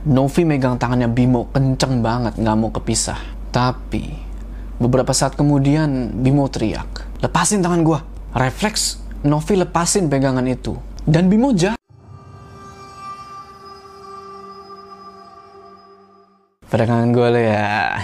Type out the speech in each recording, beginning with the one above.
Novi megang tangannya Bimo kenceng banget, nggak mau kepisah. Tapi, beberapa saat kemudian Bimo teriak, lepasin tangan gua. Refleks, Novi lepasin pegangan itu. Dan Bimo jatuh. Pada gue lo ya.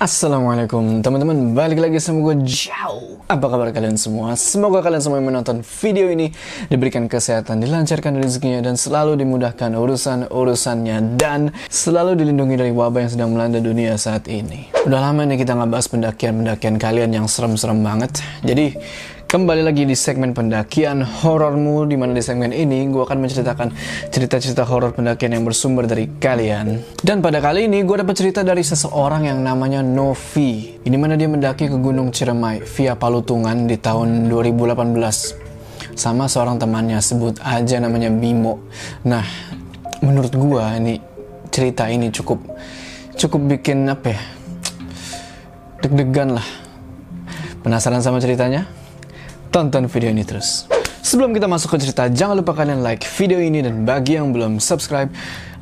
Assalamualaikum teman-teman, balik lagi sama gue Jauh. Apa kabar kalian semua? Semoga kalian semua yang menonton video ini diberikan kesehatan, dilancarkan rezekinya dan selalu dimudahkan urusan-urusannya dan selalu dilindungi dari wabah yang sedang melanda dunia saat ini. Udah lama nih kita nggak bahas pendakian-pendakian kalian yang serem-serem banget. Jadi Kembali lagi di segmen pendakian horormu di mana di segmen ini gue akan menceritakan cerita-cerita horor pendakian yang bersumber dari kalian. Dan pada kali ini gue dapat cerita dari seseorang yang namanya Novi. Ini mana dia mendaki ke Gunung Ciremai via Palutungan di tahun 2018 sama seorang temannya sebut aja namanya Bimo. Nah, menurut gue ini cerita ini cukup cukup bikin apa ya? Deg-degan lah. Penasaran sama ceritanya? Tonton video ini terus. Sebelum kita masuk ke cerita, jangan lupa kalian like video ini dan bagi yang belum subscribe,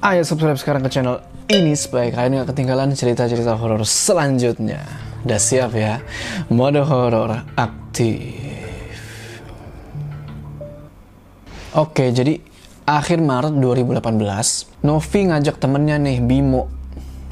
ayo subscribe sekarang ke channel ini supaya kalian gak ketinggalan cerita-cerita horor selanjutnya. Udah siap ya? Mode horor aktif. Oke, jadi akhir Maret 2018, Novi ngajak temennya nih, Bimo,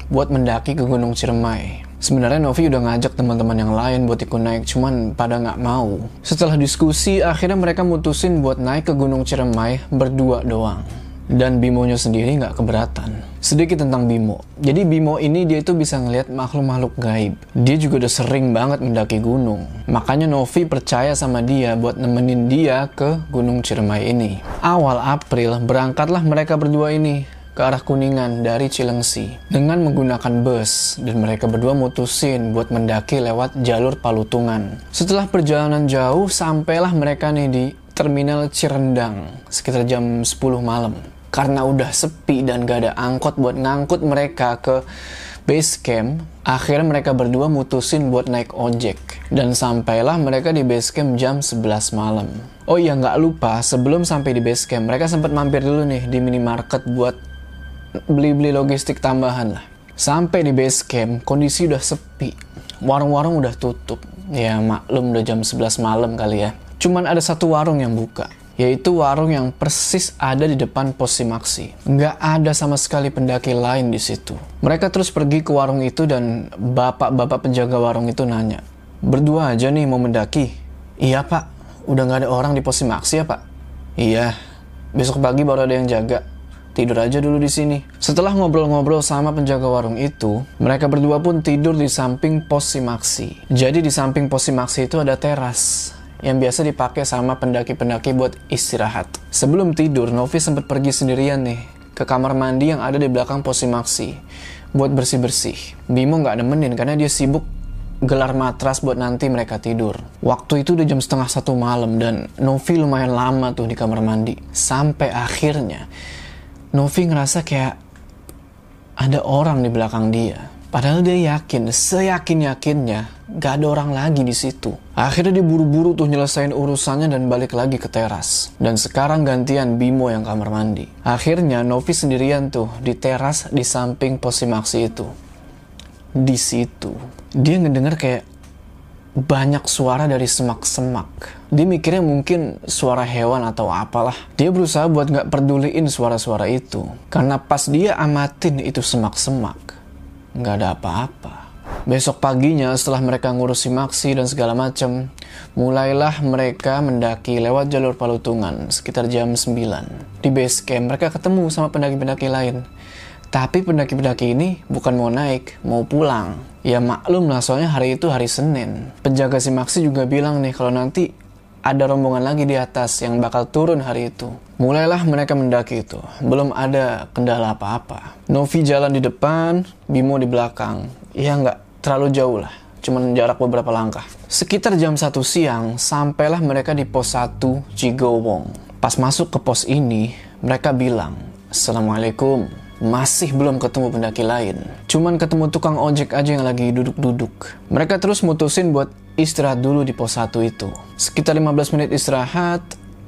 buat mendaki ke Gunung Ciremai. Sebenarnya Novi udah ngajak teman-teman yang lain buat ikut naik, cuman pada nggak mau. Setelah diskusi, akhirnya mereka mutusin buat naik ke Gunung Ciremai berdua doang. Dan Bimonya sendiri nggak keberatan. Sedikit tentang Bimo. Jadi Bimo ini dia itu bisa ngelihat makhluk-makhluk gaib. Dia juga udah sering banget mendaki gunung. Makanya Novi percaya sama dia buat nemenin dia ke Gunung Ciremai ini. Awal April berangkatlah mereka berdua ini ke arah Kuningan dari Cilengsi dengan menggunakan bus dan mereka berdua mutusin buat mendaki lewat jalur Palutungan. Setelah perjalanan jauh sampailah mereka nih di Terminal Cirendang sekitar jam 10 malam. Karena udah sepi dan gak ada angkot buat ngangkut mereka ke base camp, akhirnya mereka berdua mutusin buat naik ojek. Dan sampailah mereka di base camp jam 11 malam. Oh iya nggak lupa, sebelum sampai di base camp, mereka sempat mampir dulu nih di minimarket buat beli-beli logistik tambahan lah. Sampai di base camp, kondisi udah sepi. Warung-warung udah tutup. Ya maklum udah jam 11 malam kali ya. Cuman ada satu warung yang buka. Yaitu warung yang persis ada di depan pos Simaksi. Nggak ada sama sekali pendaki lain di situ. Mereka terus pergi ke warung itu dan bapak-bapak penjaga warung itu nanya. Berdua aja nih mau mendaki? Iya pak, udah nggak ada orang di pos Simaksi ya pak? Iya, besok pagi baru ada yang jaga tidur aja dulu di sini. Setelah ngobrol-ngobrol sama penjaga warung itu, mereka berdua pun tidur di samping pos Simaksi. Jadi di samping pos Simaksi itu ada teras yang biasa dipakai sama pendaki-pendaki buat istirahat. Sebelum tidur, Novi sempat pergi sendirian nih ke kamar mandi yang ada di belakang pos Simaksi buat bersih-bersih. Bimo nggak nemenin karena dia sibuk gelar matras buat nanti mereka tidur. Waktu itu udah jam setengah satu malam dan Novi lumayan lama tuh di kamar mandi. Sampai akhirnya Novi ngerasa kayak ada orang di belakang dia. Padahal dia yakin, seyakin-yakinnya, gak ada orang lagi di situ. Akhirnya dia buru-buru tuh nyelesain urusannya dan balik lagi ke teras. Dan sekarang gantian Bimo yang kamar mandi. Akhirnya Novi sendirian tuh di teras di samping posimaksi itu. Di situ, dia ngedenger kayak banyak suara dari semak-semak. Dia mikirnya mungkin suara hewan atau apalah. Dia berusaha buat nggak peduliin suara-suara itu. Karena pas dia amatin itu semak-semak, nggak ada apa-apa. Besok paginya setelah mereka ngurusi maksi dan segala macam, mulailah mereka mendaki lewat jalur Palutungan sekitar jam 9. Di base camp mereka ketemu sama pendaki-pendaki lain. Tapi pendaki-pendaki ini bukan mau naik, mau pulang. Ya maklum lah soalnya hari itu hari Senin. Penjaga si Maxi juga bilang nih kalau nanti ada rombongan lagi di atas yang bakal turun hari itu. Mulailah mereka mendaki itu. Belum ada kendala apa-apa. Novi jalan di depan, Bimo di belakang. Ya nggak terlalu jauh lah. Cuman jarak beberapa langkah. Sekitar jam 1 siang, sampailah mereka di pos 1 Cigowong. Pas masuk ke pos ini, mereka bilang, Assalamualaikum, masih belum ketemu pendaki lain. Cuman ketemu tukang ojek aja yang lagi duduk-duduk. Mereka terus mutusin buat istirahat dulu di pos 1 itu. Sekitar 15 menit istirahat,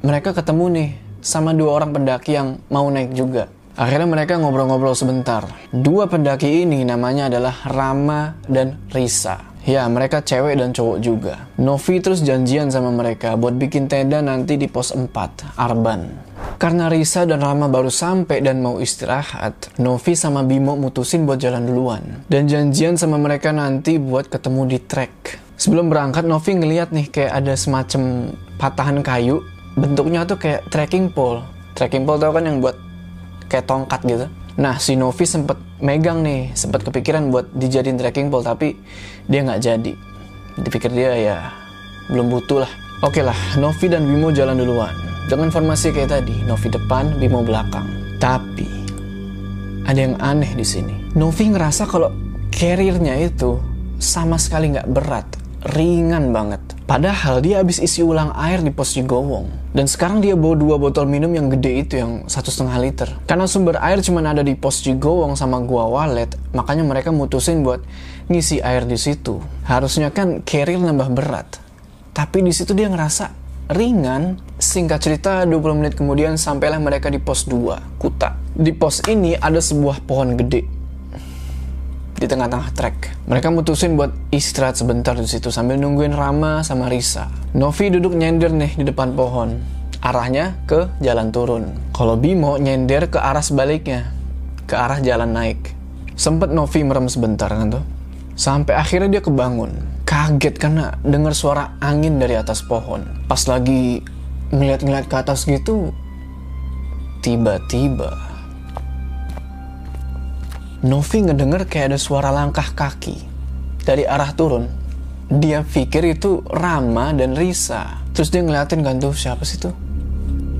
mereka ketemu nih sama dua orang pendaki yang mau naik juga. Akhirnya mereka ngobrol-ngobrol sebentar. Dua pendaki ini namanya adalah Rama dan Risa. Ya, mereka cewek dan cowok juga. Novi terus janjian sama mereka buat bikin tenda nanti di pos 4, Arban. Karena Risa dan Rama baru sampai dan mau istirahat, Novi sama Bimo mutusin buat jalan duluan. Dan janjian sama mereka nanti buat ketemu di trek. Sebelum berangkat, Novi ngeliat nih kayak ada semacam patahan kayu. Bentuknya tuh kayak trekking pole. Trekking pole tau kan yang buat kayak tongkat gitu. Nah, si Novi sempet megang nih, sempet kepikiran buat dijadiin trekking pole, tapi dia nggak jadi. Dipikir dia ya belum butuh lah. Oke lah, Novi dan Bimo jalan duluan. Dengan formasi kayak tadi, Novi depan, Bimo belakang. Tapi ada yang aneh di sini. Novi ngerasa kalau carrier-nya itu sama sekali nggak berat, ringan banget. Padahal dia habis isi ulang air di pos Cigowong. Dan sekarang dia bawa dua botol minum yang gede itu yang satu setengah liter. Karena sumber air cuma ada di pos Cigowong sama gua Walet, makanya mereka mutusin buat ngisi air di situ. Harusnya kan carrier nambah berat. Tapi di situ dia ngerasa ringan. Singkat cerita, 20 menit kemudian sampailah mereka di pos 2, Kuta. Di pos ini ada sebuah pohon gede di tengah-tengah trek. Mereka mutusin buat istirahat sebentar di situ sambil nungguin Rama sama Risa. Novi duduk nyender nih di depan pohon. Arahnya ke jalan turun. Kalau Bimo nyender ke arah sebaliknya, ke arah jalan naik. Sempet Novi merem sebentar kan tuh. Sampai akhirnya dia kebangun. Kaget karena dengar suara angin dari atas pohon. Pas lagi ngeliat-ngeliat ke atas gitu, tiba-tiba Novi ngedenger kayak ada suara langkah kaki dari arah turun. Dia pikir itu Rama dan Risa. Terus dia ngeliatin kan tuh siapa sih tuh?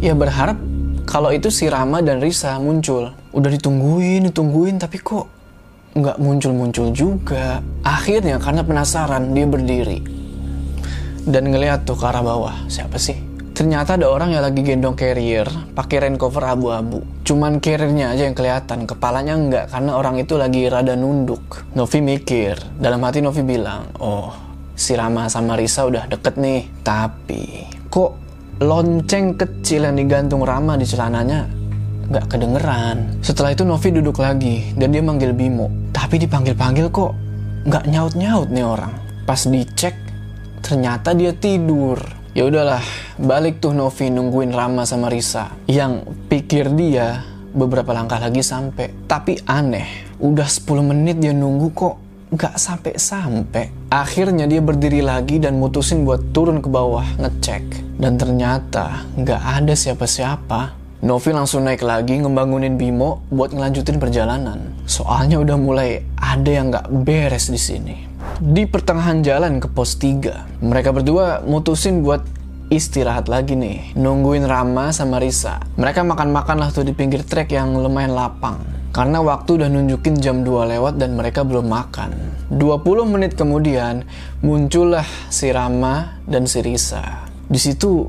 Ya berharap kalau itu si Rama dan Risa muncul. Udah ditungguin, ditungguin tapi kok nggak muncul-muncul juga. Akhirnya karena penasaran dia berdiri dan ngeliat tuh ke arah bawah. Siapa sih? Ternyata ada orang yang lagi gendong carrier pakai rain cover abu-abu. Cuman carriernya aja yang kelihatan, kepalanya enggak karena orang itu lagi rada nunduk. Novi mikir, dalam hati Novi bilang, oh si Rama sama Risa udah deket nih. Tapi kok lonceng kecil yang digantung Rama di celananya nggak kedengeran. Setelah itu Novi duduk lagi dan dia manggil Bimo. Tapi dipanggil-panggil kok nggak nyaut-nyaut nih orang. Pas dicek, ternyata dia tidur. Ya udahlah, balik tuh Novi nungguin Rama sama Risa. Yang pikir dia beberapa langkah lagi sampai. Tapi aneh, udah 10 menit dia nunggu kok nggak sampai-sampai. Akhirnya dia berdiri lagi dan mutusin buat turun ke bawah ngecek. Dan ternyata nggak ada siapa-siapa. Novi langsung naik lagi ngebangunin Bimo buat ngelanjutin perjalanan. Soalnya udah mulai ada yang nggak beres di sini. Di pertengahan jalan ke pos 3, mereka berdua mutusin buat istirahat lagi nih, nungguin Rama sama Risa. Mereka makan-makan lah tuh di pinggir trek yang lumayan lapang. Karena waktu udah nunjukin jam 2 lewat dan mereka belum makan. 20 menit kemudian, muncullah si Rama dan si Risa. Di situ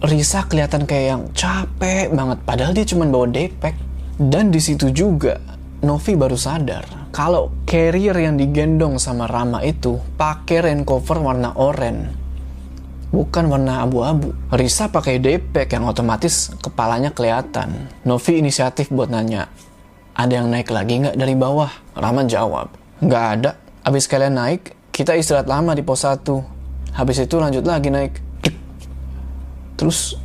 Risa kelihatan kayak yang capek banget, padahal dia cuma bawa depek. Dan di situ juga Novi baru sadar kalau carrier yang digendong sama Rama itu pakai rain cover warna oranye bukan warna abu-abu. Risa pakai depek yang otomatis kepalanya kelihatan. Novi inisiatif buat nanya, ada yang naik lagi nggak dari bawah? Rama jawab, nggak ada. Abis kalian naik, kita istirahat lama di pos 1. Habis itu lanjut lagi naik. Terus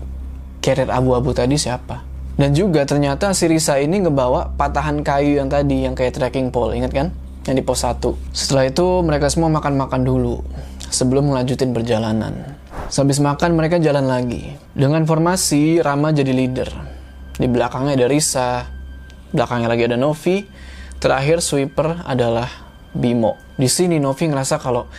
carrier abu-abu tadi siapa? Dan juga ternyata si Risa ini ngebawa patahan kayu yang tadi, yang kayak trekking pole, inget kan? Yang di pos 1. Setelah itu mereka semua makan-makan dulu, sebelum melanjutin perjalanan. Sehabis makan mereka jalan lagi. Dengan formasi Rama jadi leader. Di belakangnya ada Risa, belakangnya lagi ada Novi, terakhir sweeper adalah Bimo. Di sini Novi ngerasa kalau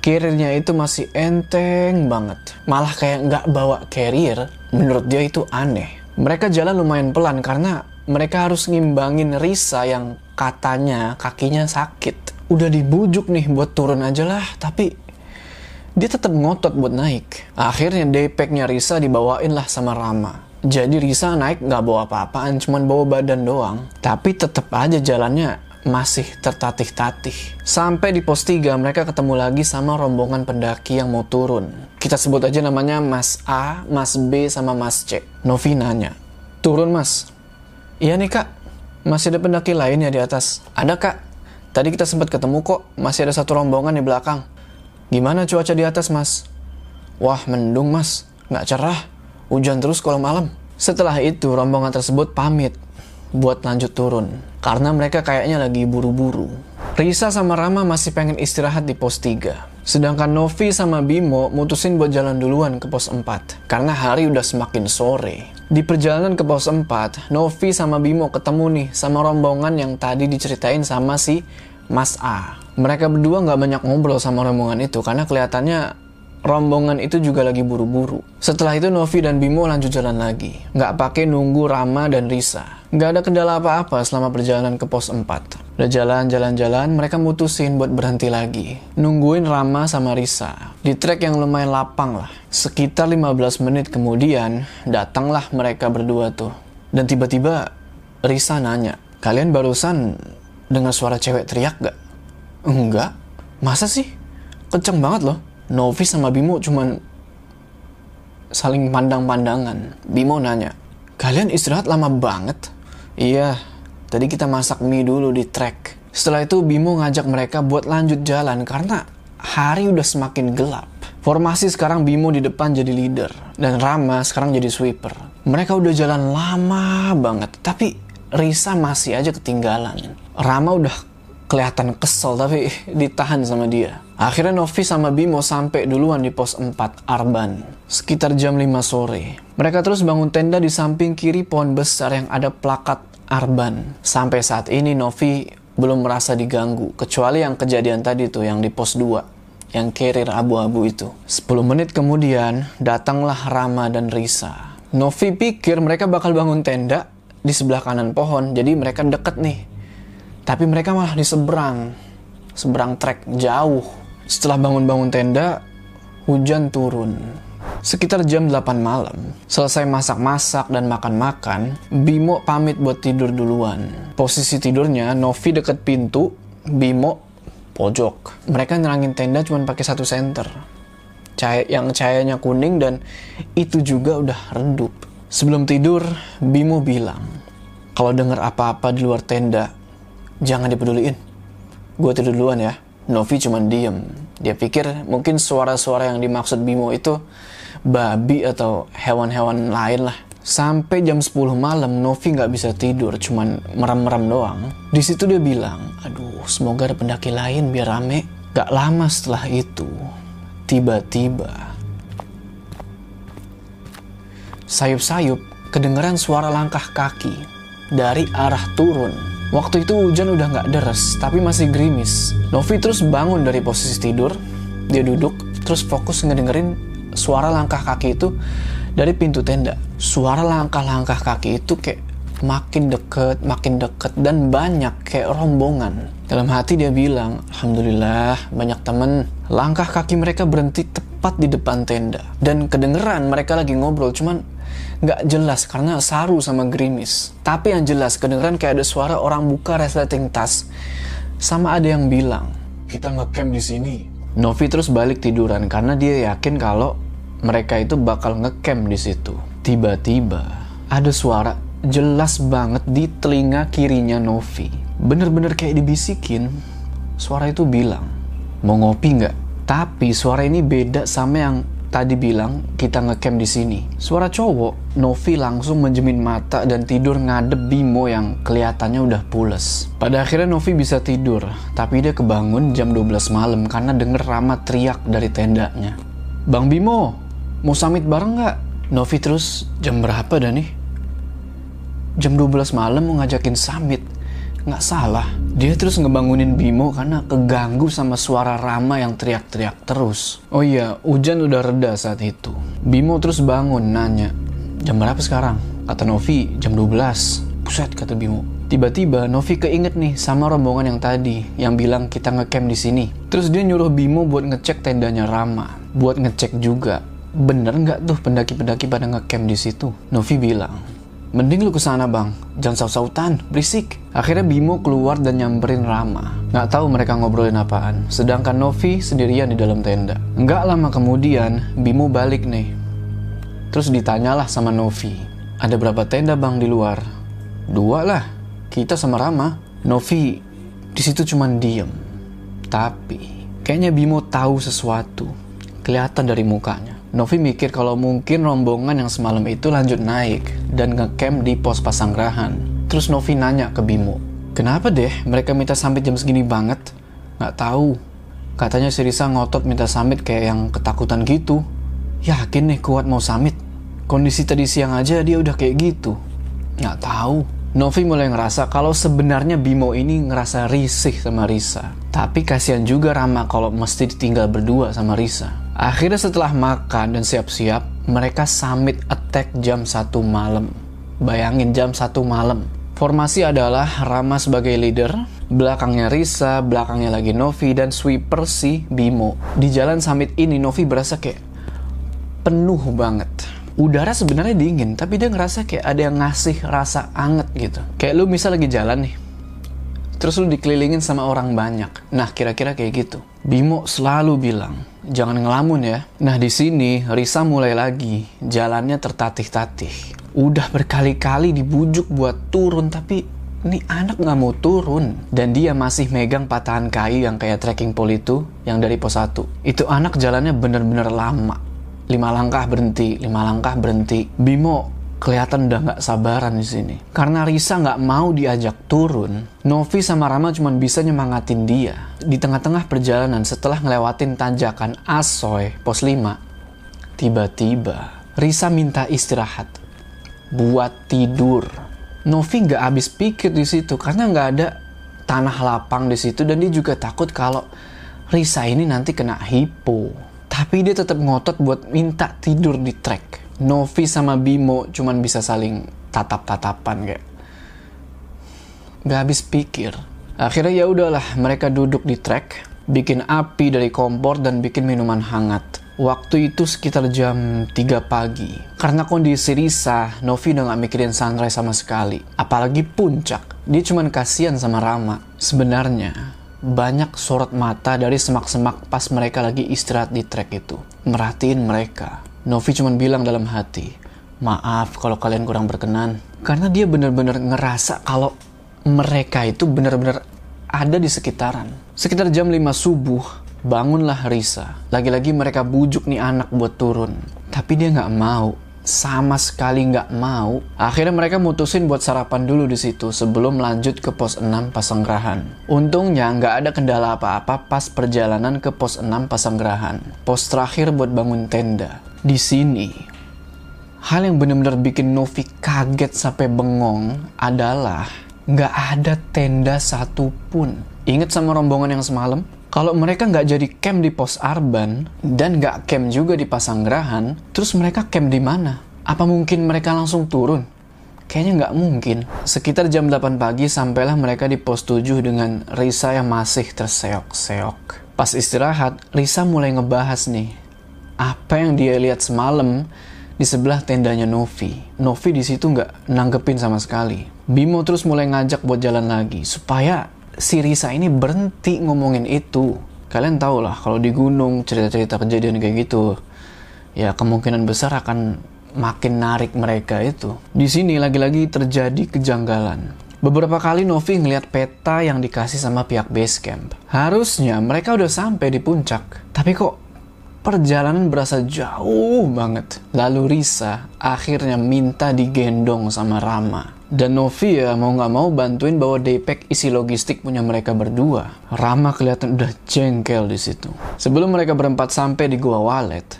carriernya itu masih enteng banget. Malah kayak nggak bawa carrier, menurut dia itu aneh. Mereka jalan lumayan pelan karena mereka harus ngimbangin Risa yang katanya kakinya sakit. Udah dibujuk nih buat turun aja lah, tapi dia tetap ngotot buat naik. Akhirnya daypacknya Risa dibawain lah sama Rama. Jadi Risa naik nggak bawa apa-apaan, cuman bawa badan doang. Tapi tetap aja jalannya masih tertatih-tatih. Sampai di pos 3 mereka ketemu lagi sama rombongan pendaki yang mau turun. Kita sebut aja namanya Mas A, Mas B, sama Mas C. Novi nanya, turun mas? Iya nih kak, Masih ada pendaki lain ya di atas? Ada kak. Tadi kita sempat ketemu kok. Masih ada satu rombongan di belakang. Gimana cuaca di atas mas? Wah mendung mas. Nggak cerah. Hujan terus kalau malam. Setelah itu rombongan tersebut pamit buat lanjut turun. Karena mereka kayaknya lagi buru-buru. Risa sama Rama masih pengen istirahat di pos 3. Sedangkan Novi sama Bimo mutusin buat jalan duluan ke pos 4. Karena hari udah semakin sore. Di perjalanan ke pos 4, Novi sama Bimo ketemu nih sama rombongan yang tadi diceritain sama si Mas A. Mereka berdua nggak banyak ngobrol sama rombongan itu karena kelihatannya rombongan itu juga lagi buru-buru. Setelah itu Novi dan Bimo lanjut jalan lagi. Nggak pakai nunggu Rama dan Risa. Nggak ada kendala apa-apa selama perjalanan ke pos 4. Udah jalan-jalan-jalan, mereka mutusin buat berhenti lagi. Nungguin Rama sama Risa. Di trek yang lumayan lapang lah. Sekitar 15 menit kemudian, datanglah mereka berdua tuh. Dan tiba-tiba Risa nanya, kalian barusan dengar suara cewek teriak gak? Enggak. Masa sih? Kenceng banget loh. Novi sama Bimo cuman saling pandang-pandangan. Bimo nanya, kalian istirahat lama banget? Iya, tadi kita masak mie dulu di trek. Setelah itu Bimo ngajak mereka buat lanjut jalan karena hari udah semakin gelap. Formasi sekarang Bimo di depan jadi leader dan Rama sekarang jadi sweeper. Mereka udah jalan lama banget, tapi Risa masih aja ketinggalan. Rama udah kelihatan kesel tapi ditahan sama dia. Akhirnya Novi sama Bimo sampai duluan di pos 4 Arban, sekitar jam 5 sore. Mereka terus bangun tenda di samping kiri pohon besar yang ada plakat Arban. Sampai saat ini Novi belum merasa diganggu, kecuali yang kejadian tadi tuh yang di pos 2, yang carrier abu-abu itu. 10 menit kemudian, datanglah Rama dan Risa. Novi pikir mereka bakal bangun tenda di sebelah kanan pohon, jadi mereka deket nih tapi mereka malah di seberang, seberang trek jauh. Setelah bangun-bangun tenda, hujan turun. Sekitar jam 8 malam, selesai masak-masak dan makan-makan, Bimo pamit buat tidur duluan. Posisi tidurnya, Novi deket pintu, Bimo pojok. Mereka nyerangin tenda cuma pakai satu senter. Cahaya yang cahayanya kuning dan itu juga udah redup. Sebelum tidur, Bimo bilang, kalau dengar apa-apa di luar tenda, Jangan dipeduliin. Gue tidur duluan ya. Novi cuma diem. Dia pikir mungkin suara-suara yang dimaksud Bimo itu babi atau hewan-hewan lain lah. Sampai jam 10 malam Novi nggak bisa tidur, cuman merem-merem doang. Di situ dia bilang, aduh semoga ada pendaki lain biar rame. Gak lama setelah itu, tiba-tiba sayup-sayup kedengeran suara langkah kaki dari arah turun. Waktu itu hujan udah nggak deras, tapi masih gerimis. Novi terus bangun dari posisi tidur, dia duduk, terus fokus ngedengerin suara langkah kaki itu dari pintu tenda. Suara langkah-langkah kaki itu kayak makin deket, makin deket, dan banyak kayak rombongan. Dalam hati dia bilang, Alhamdulillah banyak temen. Langkah kaki mereka berhenti tepat di depan tenda. Dan kedengeran mereka lagi ngobrol, cuman nggak jelas karena saru sama gerimis. Tapi yang jelas kedengeran kayak ada suara orang buka resleting tas. Sama ada yang bilang, kita ngecamp di sini. Novi terus balik tiduran karena dia yakin kalau mereka itu bakal ngecamp di situ. Tiba-tiba ada suara jelas banget di telinga kirinya Novi. Bener-bener kayak dibisikin. Suara itu bilang, mau ngopi nggak? Tapi suara ini beda sama yang tadi bilang kita ngecamp di sini. Suara cowok, Novi langsung menjemin mata dan tidur ngadep Bimo yang kelihatannya udah pules. Pada akhirnya Novi bisa tidur, tapi dia kebangun jam 12 malam karena denger Rama teriak dari tendanya. Bang Bimo, mau summit bareng nggak? Novi terus, jam berapa dah nih? Jam 12 malam mau ngajakin summit nggak salah. Dia terus ngebangunin Bimo karena keganggu sama suara Rama yang teriak-teriak terus. Oh iya, hujan udah reda saat itu. Bimo terus bangun nanya, jam berapa sekarang? Kata Novi, jam 12. Buset, kata Bimo. Tiba-tiba Novi keinget nih sama rombongan yang tadi yang bilang kita ngecamp di sini. Terus dia nyuruh Bimo buat ngecek tendanya Rama, buat ngecek juga bener nggak tuh pendaki-pendaki pada ngecamp di situ. Novi bilang, Mending lu ke sana bang, jangan saut-sautan, berisik. Akhirnya Bimo keluar dan nyamperin Rama. Nggak tahu mereka ngobrolin apaan, sedangkan Novi sendirian di dalam tenda. Nggak lama kemudian, Bimo balik nih. Terus ditanyalah sama Novi, ada berapa tenda bang di luar? Dua lah. kita sama Rama. Novi di situ cuman diem. Tapi kayaknya Bimo tahu sesuatu. Kelihatan dari mukanya. Novi mikir kalau mungkin rombongan yang semalam itu lanjut naik dan ngecamp di pos Pasanggerahan. Terus Novi nanya ke Bimo, kenapa deh mereka minta sampai jam segini banget? Nggak tahu. Katanya si Risa ngotot minta samit kayak yang ketakutan gitu. Yakin nih kuat mau samit. Kondisi tadi siang aja dia udah kayak gitu. Nggak tahu. Novi mulai ngerasa kalau sebenarnya Bimo ini ngerasa risih sama Risa. Tapi kasihan juga Rama kalau mesti ditinggal berdua sama Risa. Akhirnya setelah makan dan siap-siap, mereka summit attack jam 1 malam. Bayangin jam 1 malam. Formasi adalah Rama sebagai leader, belakangnya Risa, belakangnya lagi Novi, dan sweeper si Bimo. Di jalan summit ini Novi berasa kayak penuh banget. Udara sebenarnya dingin, tapi dia ngerasa kayak ada yang ngasih rasa anget gitu. Kayak lu misal lagi jalan nih, terus lu dikelilingin sama orang banyak. Nah, kira-kira kayak gitu. Bimo selalu bilang, jangan ngelamun ya. Nah, di sini Risa mulai lagi, jalannya tertatih-tatih. Udah berkali-kali dibujuk buat turun, tapi ini anak nggak mau turun. Dan dia masih megang patahan kayu yang kayak trekking pole itu, yang dari pos 1. Itu anak jalannya bener-bener lama lima langkah berhenti, lima langkah berhenti. Bimo kelihatan udah nggak sabaran di sini. Karena Risa nggak mau diajak turun, Novi sama Rama cuma bisa nyemangatin dia. Di tengah-tengah perjalanan setelah ngelewatin tanjakan Asoy, pos 5, tiba-tiba Risa minta istirahat buat tidur. Novi nggak habis pikir di situ karena nggak ada tanah lapang di situ dan dia juga takut kalau Risa ini nanti kena hipo. Tapi dia tetap ngotot buat minta tidur di trek. Novi sama Bimo cuman bisa saling tatap-tatapan kayak gak habis pikir. Akhirnya ya udahlah, mereka duduk di trek, bikin api dari kompor dan bikin minuman hangat. Waktu itu sekitar jam 3 pagi. Karena kondisi Risa, Novi udah gak mikirin sunrise sama sekali. Apalagi puncak. Dia cuman kasihan sama Rama. Sebenarnya, banyak sorot mata dari semak-semak pas mereka lagi istirahat di trek itu. Merhatiin mereka. Novi cuma bilang dalam hati, maaf kalau kalian kurang berkenan. Karena dia bener-bener ngerasa kalau mereka itu bener-bener ada di sekitaran. Sekitar jam 5 subuh, bangunlah Risa. Lagi-lagi mereka bujuk nih anak buat turun. Tapi dia nggak mau sama sekali nggak mau. Akhirnya mereka mutusin buat sarapan dulu di situ sebelum lanjut ke pos 6 Pasanggerahan. Untungnya nggak ada kendala apa-apa pas perjalanan ke pos 6 Pasanggerahan. Pos terakhir buat bangun tenda. Di sini, hal yang benar-benar bikin Novi kaget sampai bengong adalah nggak ada tenda satupun. Ingat sama rombongan yang semalam? Kalau mereka nggak jadi camp di pos Arban dan nggak camp juga di Pasanggerahan, terus mereka camp di mana? Apa mungkin mereka langsung turun? Kayaknya nggak mungkin. Sekitar jam 8 pagi sampailah mereka di pos 7 dengan Risa yang masih terseok-seok. Pas istirahat, Risa mulai ngebahas nih. Apa yang dia lihat semalam di sebelah tendanya Novi. Novi di situ nggak nanggepin sama sekali. Bimo terus mulai ngajak buat jalan lagi supaya si Risa ini berhenti ngomongin itu. Kalian tau lah kalau di gunung cerita-cerita kejadian kayak gitu, ya kemungkinan besar akan makin narik mereka itu. Di sini lagi-lagi terjadi kejanggalan. Beberapa kali Novi ngeliat peta yang dikasih sama pihak base camp. Harusnya mereka udah sampai di puncak. Tapi kok perjalanan berasa jauh banget. Lalu Risa akhirnya minta digendong sama Rama. Dan Novi ya mau nggak mau bantuin bawa daypack isi logistik punya mereka berdua. Rama kelihatan udah jengkel di situ. Sebelum mereka berempat sampai di gua Walet,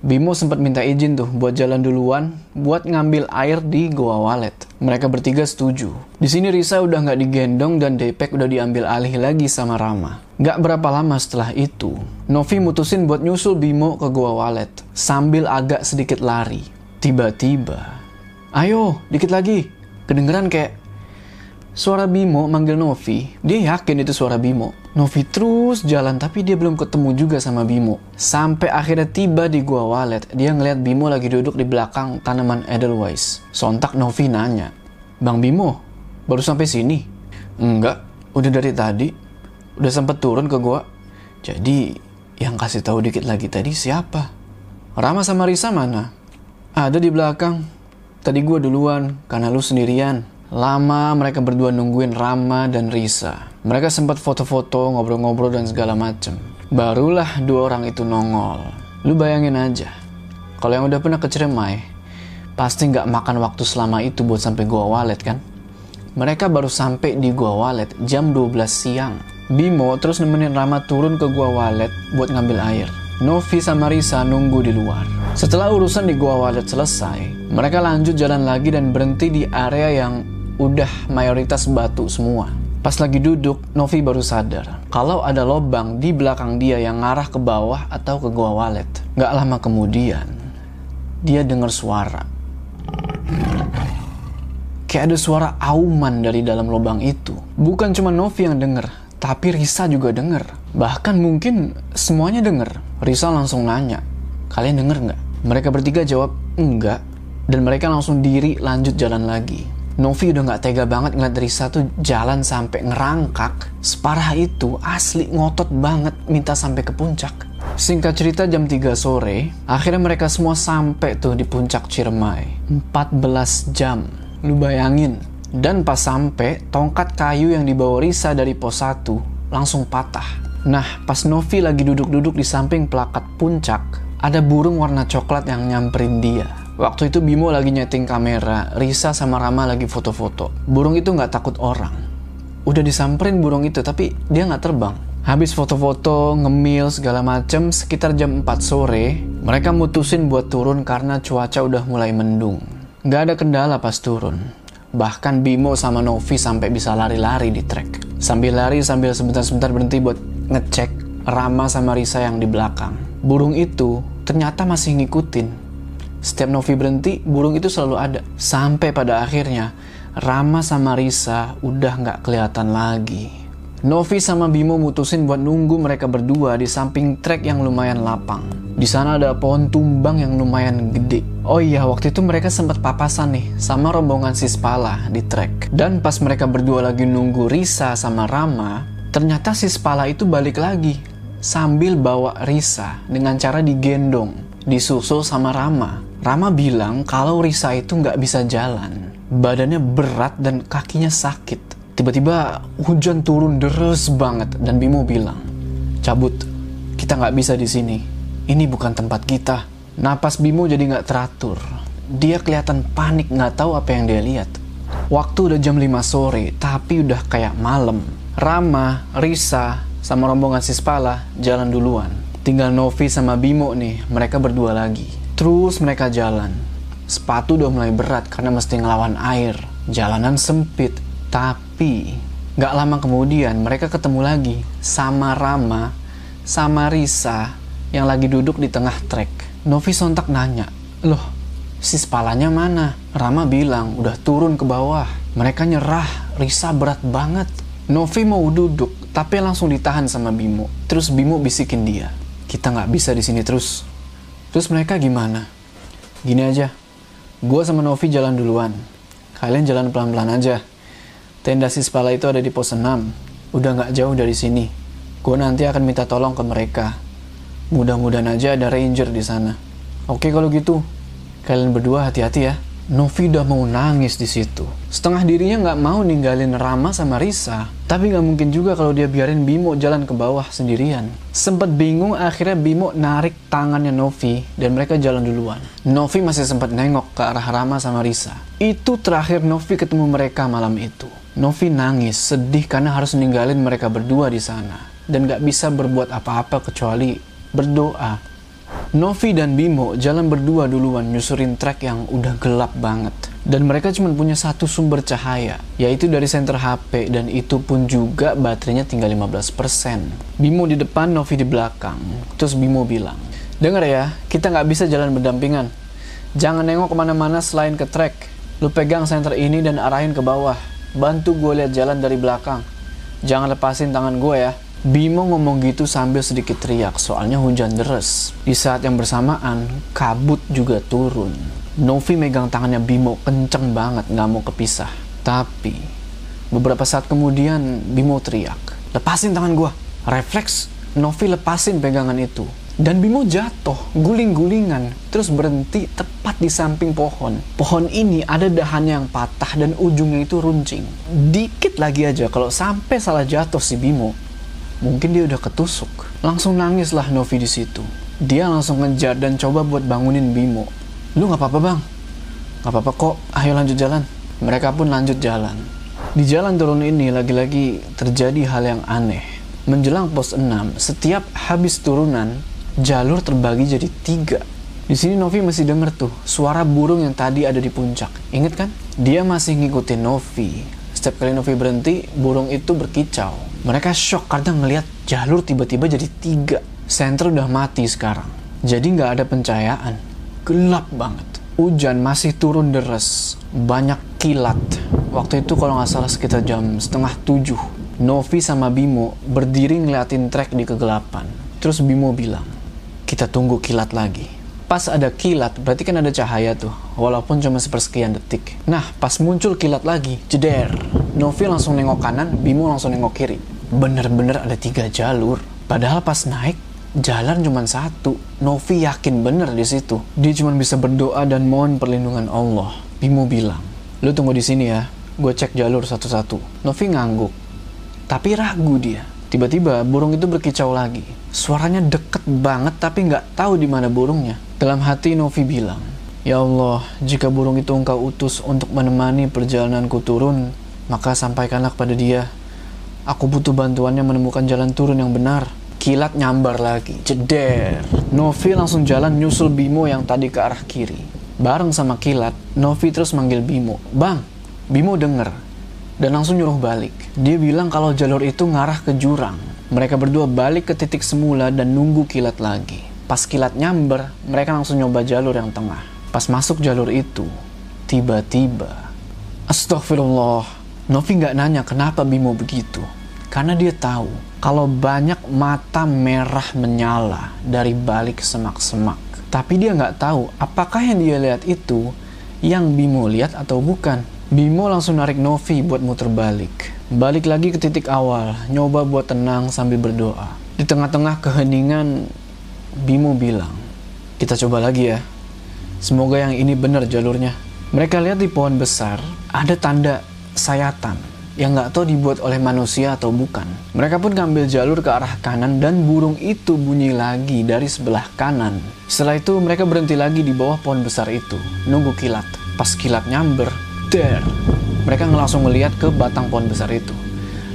Bimo sempat minta izin tuh buat jalan duluan buat ngambil air di Goa Walet. Mereka bertiga setuju. Di sini Risa udah nggak digendong dan daypack udah diambil alih lagi sama Rama. Gak berapa lama setelah itu, Novi mutusin buat nyusul Bimo ke Goa Walet sambil agak sedikit lari. Tiba-tiba, ayo dikit lagi, kedengeran kayak suara Bimo manggil Novi. Dia yakin itu suara Bimo. Novi terus jalan tapi dia belum ketemu juga sama Bimo. Sampai akhirnya tiba di gua walet, dia ngeliat Bimo lagi duduk di belakang tanaman Edelweiss. Sontak Novi nanya, Bang Bimo, baru sampai sini? Enggak, udah dari tadi. Udah sempet turun ke gua. Jadi, yang kasih tahu dikit lagi tadi siapa? Rama sama Risa mana? Ada di belakang. Tadi gue duluan, karena lu sendirian. Lama mereka berdua nungguin Rama dan Risa. Mereka sempat foto-foto, ngobrol-ngobrol dan segala macem. Barulah dua orang itu nongol. Lu bayangin aja, kalau yang udah pernah ke Ciremai, pasti nggak makan waktu selama itu buat sampai gua walet kan? Mereka baru sampai di gua walet jam 12 siang. Bimo terus nemenin Rama turun ke gua walet buat ngambil air. Novi sama Risa nunggu di luar. Setelah urusan di Gua Walet selesai, mereka lanjut jalan lagi dan berhenti di area yang udah mayoritas batu semua. Pas lagi duduk, Novi baru sadar kalau ada lobang di belakang dia yang ngarah ke bawah atau ke Gua Walet. Gak lama kemudian, dia dengar suara. Kayak ada suara auman dari dalam lubang itu. Bukan cuma Novi yang denger, tapi Risa juga denger. Bahkan mungkin semuanya denger. Risa langsung nanya, kalian denger nggak? Mereka bertiga jawab, enggak. Dan mereka langsung diri lanjut jalan lagi. Novi udah nggak tega banget ngeliat Risa tuh jalan sampai ngerangkak. Separah itu, asli ngotot banget minta sampai ke puncak. Singkat cerita jam 3 sore, akhirnya mereka semua sampai tuh di puncak Ciremai. 14 jam. Lu bayangin. Dan pas sampai, tongkat kayu yang dibawa Risa dari pos 1 langsung patah. Nah, pas Novi lagi duduk-duduk di samping pelakat puncak, ada burung warna coklat yang nyamperin dia. Waktu itu Bimo lagi nyeting kamera, Risa sama Rama lagi foto-foto. Burung itu nggak takut orang. Udah disamperin burung itu, tapi dia nggak terbang. Habis foto-foto, ngemil, segala macem, sekitar jam 4 sore, mereka mutusin buat turun karena cuaca udah mulai mendung. Nggak ada kendala pas turun. Bahkan Bimo sama Novi sampai bisa lari-lari di trek. Sambil lari, sambil sebentar-sebentar berhenti buat ngecek Rama sama Risa yang di belakang. Burung itu ternyata masih ngikutin. Setiap Novi berhenti, burung itu selalu ada. Sampai pada akhirnya, Rama sama Risa udah nggak kelihatan lagi. Novi sama Bimo mutusin buat nunggu mereka berdua di samping trek yang lumayan lapang. Di sana ada pohon tumbang yang lumayan gede. Oh iya, waktu itu mereka sempat papasan nih sama rombongan Sispala di trek. Dan pas mereka berdua lagi nunggu Risa sama Rama, Ternyata si Spala itu balik lagi sambil bawa Risa dengan cara digendong, disusul sama Rama. Rama bilang kalau Risa itu nggak bisa jalan, badannya berat dan kakinya sakit. Tiba-tiba hujan turun deras banget dan Bimo bilang, cabut, kita nggak bisa di sini. Ini bukan tempat kita. Napas Bimo jadi nggak teratur. Dia kelihatan panik nggak tahu apa yang dia lihat. Waktu udah jam 5 sore, tapi udah kayak malam. Rama, Risa, sama rombongan Sispala jalan duluan. Tinggal Novi sama Bimo nih, mereka berdua lagi. Terus mereka jalan. Sepatu udah mulai berat karena mesti ngelawan air. Jalanan sempit, tapi gak lama kemudian mereka ketemu lagi sama Rama, sama Risa yang lagi duduk di tengah trek. Novi sontak nanya, loh si spalanya mana? Rama bilang udah turun ke bawah. Mereka nyerah, Risa berat banget. Novi mau duduk, tapi langsung ditahan sama Bimo. Terus Bimo bisikin dia, kita nggak bisa di sini terus. Terus mereka gimana? Gini aja, gue sama Novi jalan duluan. Kalian jalan pelan-pelan aja. Tenda Sispala itu ada di pos 6. Udah nggak jauh dari sini. Gue nanti akan minta tolong ke mereka. Mudah-mudahan aja ada ranger di sana. Oke kalau gitu, kalian berdua hati-hati ya. Novi udah mau nangis di situ. Setengah dirinya nggak mau ninggalin Rama sama Risa. Tapi nggak mungkin juga kalau dia biarin Bimo jalan ke bawah sendirian. Sempet bingung akhirnya Bimo narik tangannya Novi dan mereka jalan duluan. Novi masih sempat nengok ke arah Rama sama Risa. Itu terakhir Novi ketemu mereka malam itu. Novi nangis, sedih karena harus ninggalin mereka berdua di sana. Dan nggak bisa berbuat apa-apa kecuali berdoa Novi dan Bimo jalan berdua duluan nyusurin trek yang udah gelap banget. Dan mereka cuma punya satu sumber cahaya, yaitu dari senter HP dan itu pun juga baterainya tinggal 15%. Bimo di depan, Novi di belakang. Terus Bimo bilang, Dengar ya, kita nggak bisa jalan berdampingan. Jangan nengok ke mana-mana selain ke trek. Lu pegang senter ini dan arahin ke bawah. Bantu gue lihat jalan dari belakang. Jangan lepasin tangan gue ya. Bimo ngomong gitu sambil sedikit teriak soalnya hujan deras. Di saat yang bersamaan, kabut juga turun. Novi megang tangannya Bimo kenceng banget nggak mau kepisah. Tapi, beberapa saat kemudian Bimo teriak, lepasin tangan gua. Refleks, Novi lepasin pegangan itu. Dan Bimo jatuh, guling-gulingan, terus berhenti tepat di samping pohon. Pohon ini ada dahannya yang patah dan ujungnya itu runcing. Dikit lagi aja kalau sampai salah jatuh si Bimo, mungkin dia udah ketusuk. Langsung nangislah Novi di situ. Dia langsung ngejar dan coba buat bangunin Bimo. Lu nggak apa-apa bang? Nggak apa-apa kok, ayo lanjut jalan. Mereka pun lanjut jalan. Di jalan turun ini lagi-lagi terjadi hal yang aneh. Menjelang pos 6, setiap habis turunan, jalur terbagi jadi tiga. Di sini Novi masih denger tuh suara burung yang tadi ada di puncak. Ingat kan? Dia masih ngikutin Novi. Setiap kali Novi berhenti, burung itu berkicau. Mereka shock karena ngelihat jalur tiba-tiba jadi tiga. Senter udah mati sekarang. Jadi nggak ada pencahayaan. Gelap banget. Hujan masih turun deras. Banyak kilat. Waktu itu kalau nggak salah sekitar jam setengah tujuh. Novi sama Bimo berdiri ngeliatin trek di kegelapan. Terus Bimo bilang, kita tunggu kilat lagi. Pas ada kilat, berarti kan ada cahaya tuh, walaupun cuma sepersekian detik. Nah, pas muncul kilat lagi, jeder. Novi langsung nengok kanan, Bimo langsung nengok kiri. Bener-bener ada tiga jalur. Padahal pas naik, jalan cuma satu. Novi yakin bener di situ. Dia cuma bisa berdoa dan mohon perlindungan Allah. Bimo bilang, lu tunggu di sini ya, gue cek jalur satu-satu. Novi ngangguk, tapi ragu dia. Tiba-tiba burung itu berkicau lagi. Suaranya deket banget tapi nggak tahu di mana burungnya. Dalam hati Novi bilang, Ya Allah, jika burung itu engkau utus untuk menemani perjalananku turun, maka sampaikanlah kepada dia. Aku butuh bantuannya menemukan jalan turun yang benar. Kilat nyambar lagi, jeder. Novi langsung jalan nyusul Bimo yang tadi ke arah kiri. Bareng sama Kilat, Novi terus manggil Bimo. Bang, Bimo denger, dan langsung nyuruh balik. Dia bilang kalau jalur itu ngarah ke jurang. Mereka berdua balik ke titik semula dan nunggu kilat lagi. Pas kilat nyamber, mereka langsung nyoba jalur yang tengah. Pas masuk jalur itu, tiba-tiba... Astagfirullah, Novi nggak nanya kenapa Bimo begitu. Karena dia tahu kalau banyak mata merah menyala dari balik semak-semak. Tapi dia nggak tahu apakah yang dia lihat itu yang Bimo lihat atau bukan. Bimo langsung narik Novi buat muter balik. Balik lagi ke titik awal, nyoba buat tenang sambil berdoa. Di tengah-tengah keheningan, Bimo bilang, kita coba lagi ya. Semoga yang ini benar jalurnya. Mereka lihat di pohon besar, ada tanda sayatan yang nggak tahu dibuat oleh manusia atau bukan. Mereka pun ngambil jalur ke arah kanan dan burung itu bunyi lagi dari sebelah kanan. Setelah itu mereka berhenti lagi di bawah pohon besar itu, nunggu kilat. Pas kilat nyamber, der. Mereka langsung melihat ke batang pohon besar itu.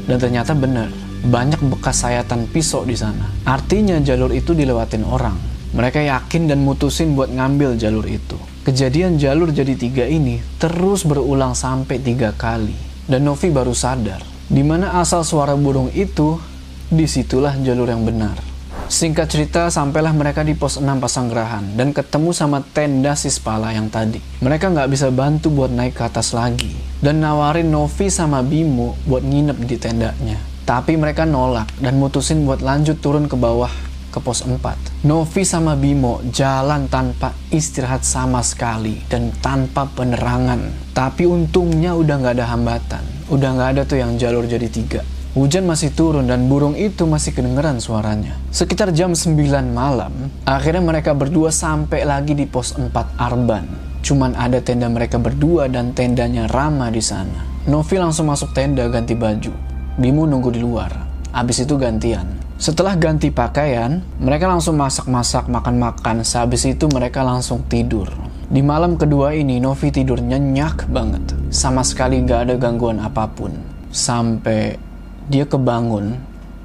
Dan ternyata benar, banyak bekas sayatan pisau di sana. Artinya jalur itu dilewatin orang. Mereka yakin dan mutusin buat ngambil jalur itu. Kejadian jalur jadi tiga ini terus berulang sampai tiga kali. Dan Novi baru sadar, di mana asal suara burung itu, di situlah jalur yang benar. Singkat cerita, sampailah mereka di pos 6 Pasanggerahan dan ketemu sama tenda Sispala yang tadi. Mereka nggak bisa bantu buat naik ke atas lagi dan nawarin Novi sama Bimo buat nginep di tendanya. Tapi mereka nolak dan mutusin buat lanjut turun ke bawah ke pos 4. Novi sama Bimo jalan tanpa istirahat sama sekali dan tanpa penerangan. Tapi untungnya udah nggak ada hambatan. Udah nggak ada tuh yang jalur jadi tiga. Hujan masih turun dan burung itu masih kedengeran suaranya. Sekitar jam 9 malam, akhirnya mereka berdua sampai lagi di pos 4 Arban. Cuman ada tenda mereka berdua dan tendanya Rama di sana. Novi langsung masuk tenda ganti baju. Bimo nunggu di luar. Abis itu gantian. Setelah ganti pakaian, mereka langsung masak-masak, makan-makan. Sehabis itu mereka langsung tidur. Di malam kedua ini, Novi tidur nyenyak banget. Sama sekali nggak ada gangguan apa pun. Sampai dia kebangun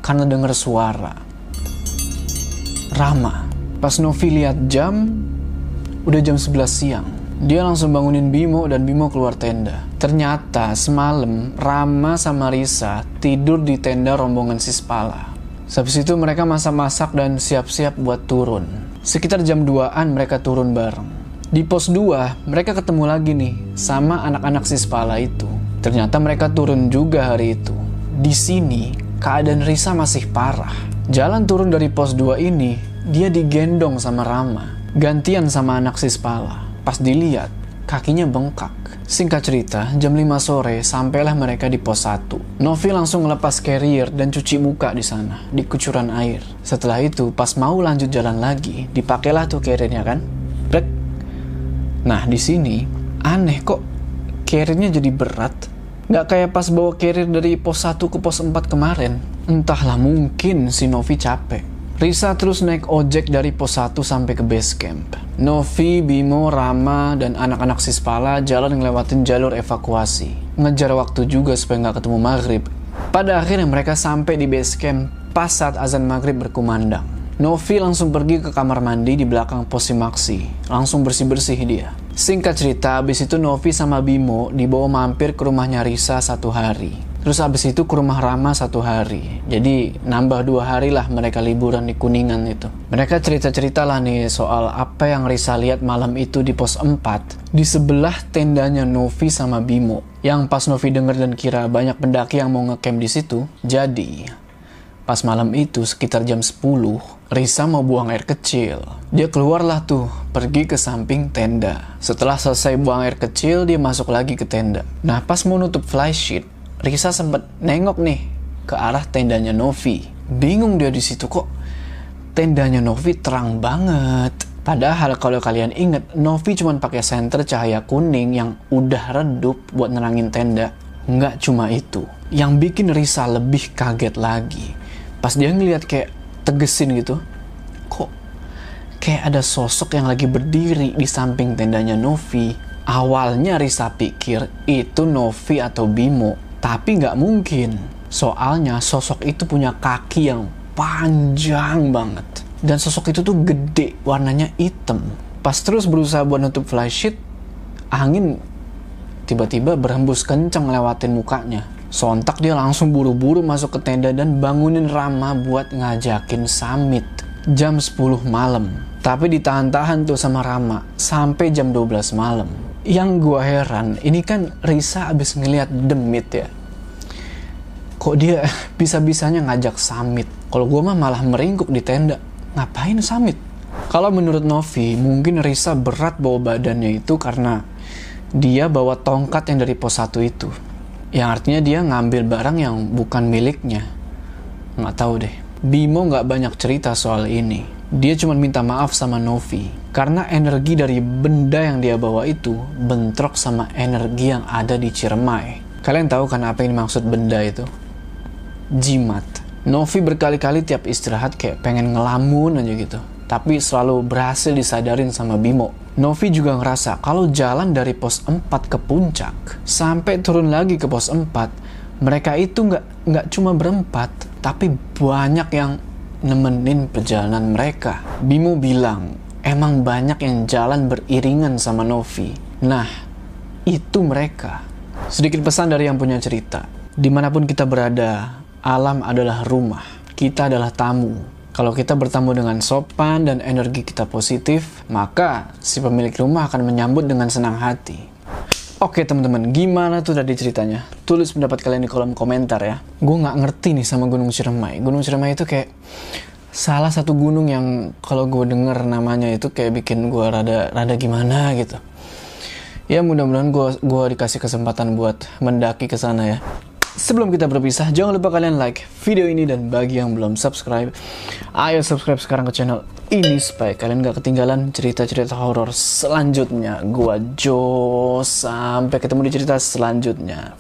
karena dengar suara. Rama. Pas Novi lihat jam, udah jam 11 siang. Dia langsung bangunin Bimo dan Bimo keluar tenda. Ternyata semalam Rama sama Risa tidur di tenda rombongan Sispala. Habis itu mereka masak-masak dan siap-siap buat turun. Sekitar jam 2-an mereka turun bareng. Di pos 2, mereka ketemu lagi nih sama anak-anak Sispala itu. Ternyata mereka turun juga hari itu. Di sini, keadaan Risa masih parah. Jalan turun dari pos 2 ini, dia digendong sama Rama. Gantian sama anak Sispala. Pas dilihat, kakinya bengkak. Singkat cerita, jam 5 sore sampailah mereka di pos 1. Novi langsung ngelepas carrier dan cuci muka di sana, di kucuran air. Setelah itu, pas mau lanjut jalan lagi, dipakailah tuh carriernya kan? Brek. Nah, di sini aneh kok carriernya jadi berat. Nggak kayak pas bawa carrier dari pos 1 ke pos 4 kemarin. Entahlah mungkin si Novi capek. Risa terus naik ojek dari pos 1 sampai ke base camp. Novi, Bimo, Rama, dan anak-anak Sispala jalan ngelewatin jalur evakuasi. Ngejar waktu juga supaya nggak ketemu maghrib. Pada akhirnya mereka sampai di base camp pas saat azan maghrib berkumandang. Novi langsung pergi ke kamar mandi di belakang pos Simaksi. Langsung bersih-bersih dia. Singkat cerita, abis itu Novi sama Bimo dibawa mampir ke rumahnya Risa satu hari. Terus abis itu ke rumah Rama satu hari. Jadi nambah dua hari lah mereka liburan di Kuningan itu. Mereka cerita-cerita lah nih soal apa yang Risa lihat malam itu di pos 4. Di sebelah tendanya Novi sama Bimo. Yang pas Novi denger dan kira banyak pendaki yang mau ngecamp di situ. Jadi pas malam itu sekitar jam 10 Risa mau buang air kecil. Dia keluarlah tuh, pergi ke samping tenda. Setelah selesai buang air kecil, dia masuk lagi ke tenda. Nah, pas mau nutup flysheet, Risa sempat nengok nih ke arah tendanya Novi. Bingung dia di situ kok tendanya Novi terang banget. Padahal kalau kalian inget, Novi cuma pakai senter cahaya kuning yang udah redup buat nerangin tenda. Nggak cuma itu. Yang bikin Risa lebih kaget lagi. Pas dia ngeliat kayak tegesin gitu. Kok kayak ada sosok yang lagi berdiri di samping tendanya Novi. Awalnya Risa pikir itu Novi atau Bimo. Tapi nggak mungkin. Soalnya sosok itu punya kaki yang panjang banget. Dan sosok itu tuh gede, warnanya hitam. Pas terus berusaha buat nutup flysheet, angin tiba-tiba berhembus kencang lewatin mukanya. Sontak dia langsung buru-buru masuk ke tenda dan bangunin Rama buat ngajakin summit. Jam 10 malam. Tapi ditahan-tahan tuh sama Rama sampai jam 12 malam. Yang gua heran ini kan Risa abis ngeliat demit ya. Kok dia bisa-bisanya ngajak Samit kalau gua mah malah meringkuk di tenda. Ngapain Samit kalau menurut Novi mungkin Risa berat bawa badannya itu karena dia bawa tongkat yang dari pos 1 itu yang artinya dia ngambil barang yang bukan miliknya nggak tahu deh Bimo nggak banyak cerita soal ini dia cuma minta maaf sama Novi karena energi dari benda yang dia bawa itu bentrok sama energi yang ada di Ciremai. Kalian tahu kan apa yang dimaksud benda itu? Jimat. Novi berkali-kali tiap istirahat kayak pengen ngelamun aja gitu. Tapi selalu berhasil disadarin sama Bimo. Novi juga ngerasa kalau jalan dari pos 4 ke puncak sampai turun lagi ke pos 4 mereka itu nggak nggak cuma berempat tapi banyak yang nemenin perjalanan mereka. Bimo bilang emang banyak yang jalan beriringan sama Novi. Nah, itu mereka. Sedikit pesan dari yang punya cerita. Di mana pun kita berada, alam adalah rumah. Kita adalah tamu. Kalau kita bertamu dengan sopan dan energi kita positif, maka si pemilik rumah akan menyambut dengan senang hati. Oke teman-teman, gimana tuh tadi ceritanya? Tulis pendapat kalian di kolom komentar ya. Gue nggak ngerti nih sama Gunung Ciremai. Gunung Ciremai itu kayak salah satu gunung yang kalau gue denger namanya itu kayak bikin gue rada rada gimana gitu ya mudah-mudahan gue gua dikasih kesempatan buat mendaki ke sana ya sebelum kita berpisah jangan lupa kalian like video ini dan bagi yang belum subscribe ayo subscribe sekarang ke channel ini supaya kalian gak ketinggalan cerita-cerita horor selanjutnya. Gue Jo sampai ketemu di cerita selanjutnya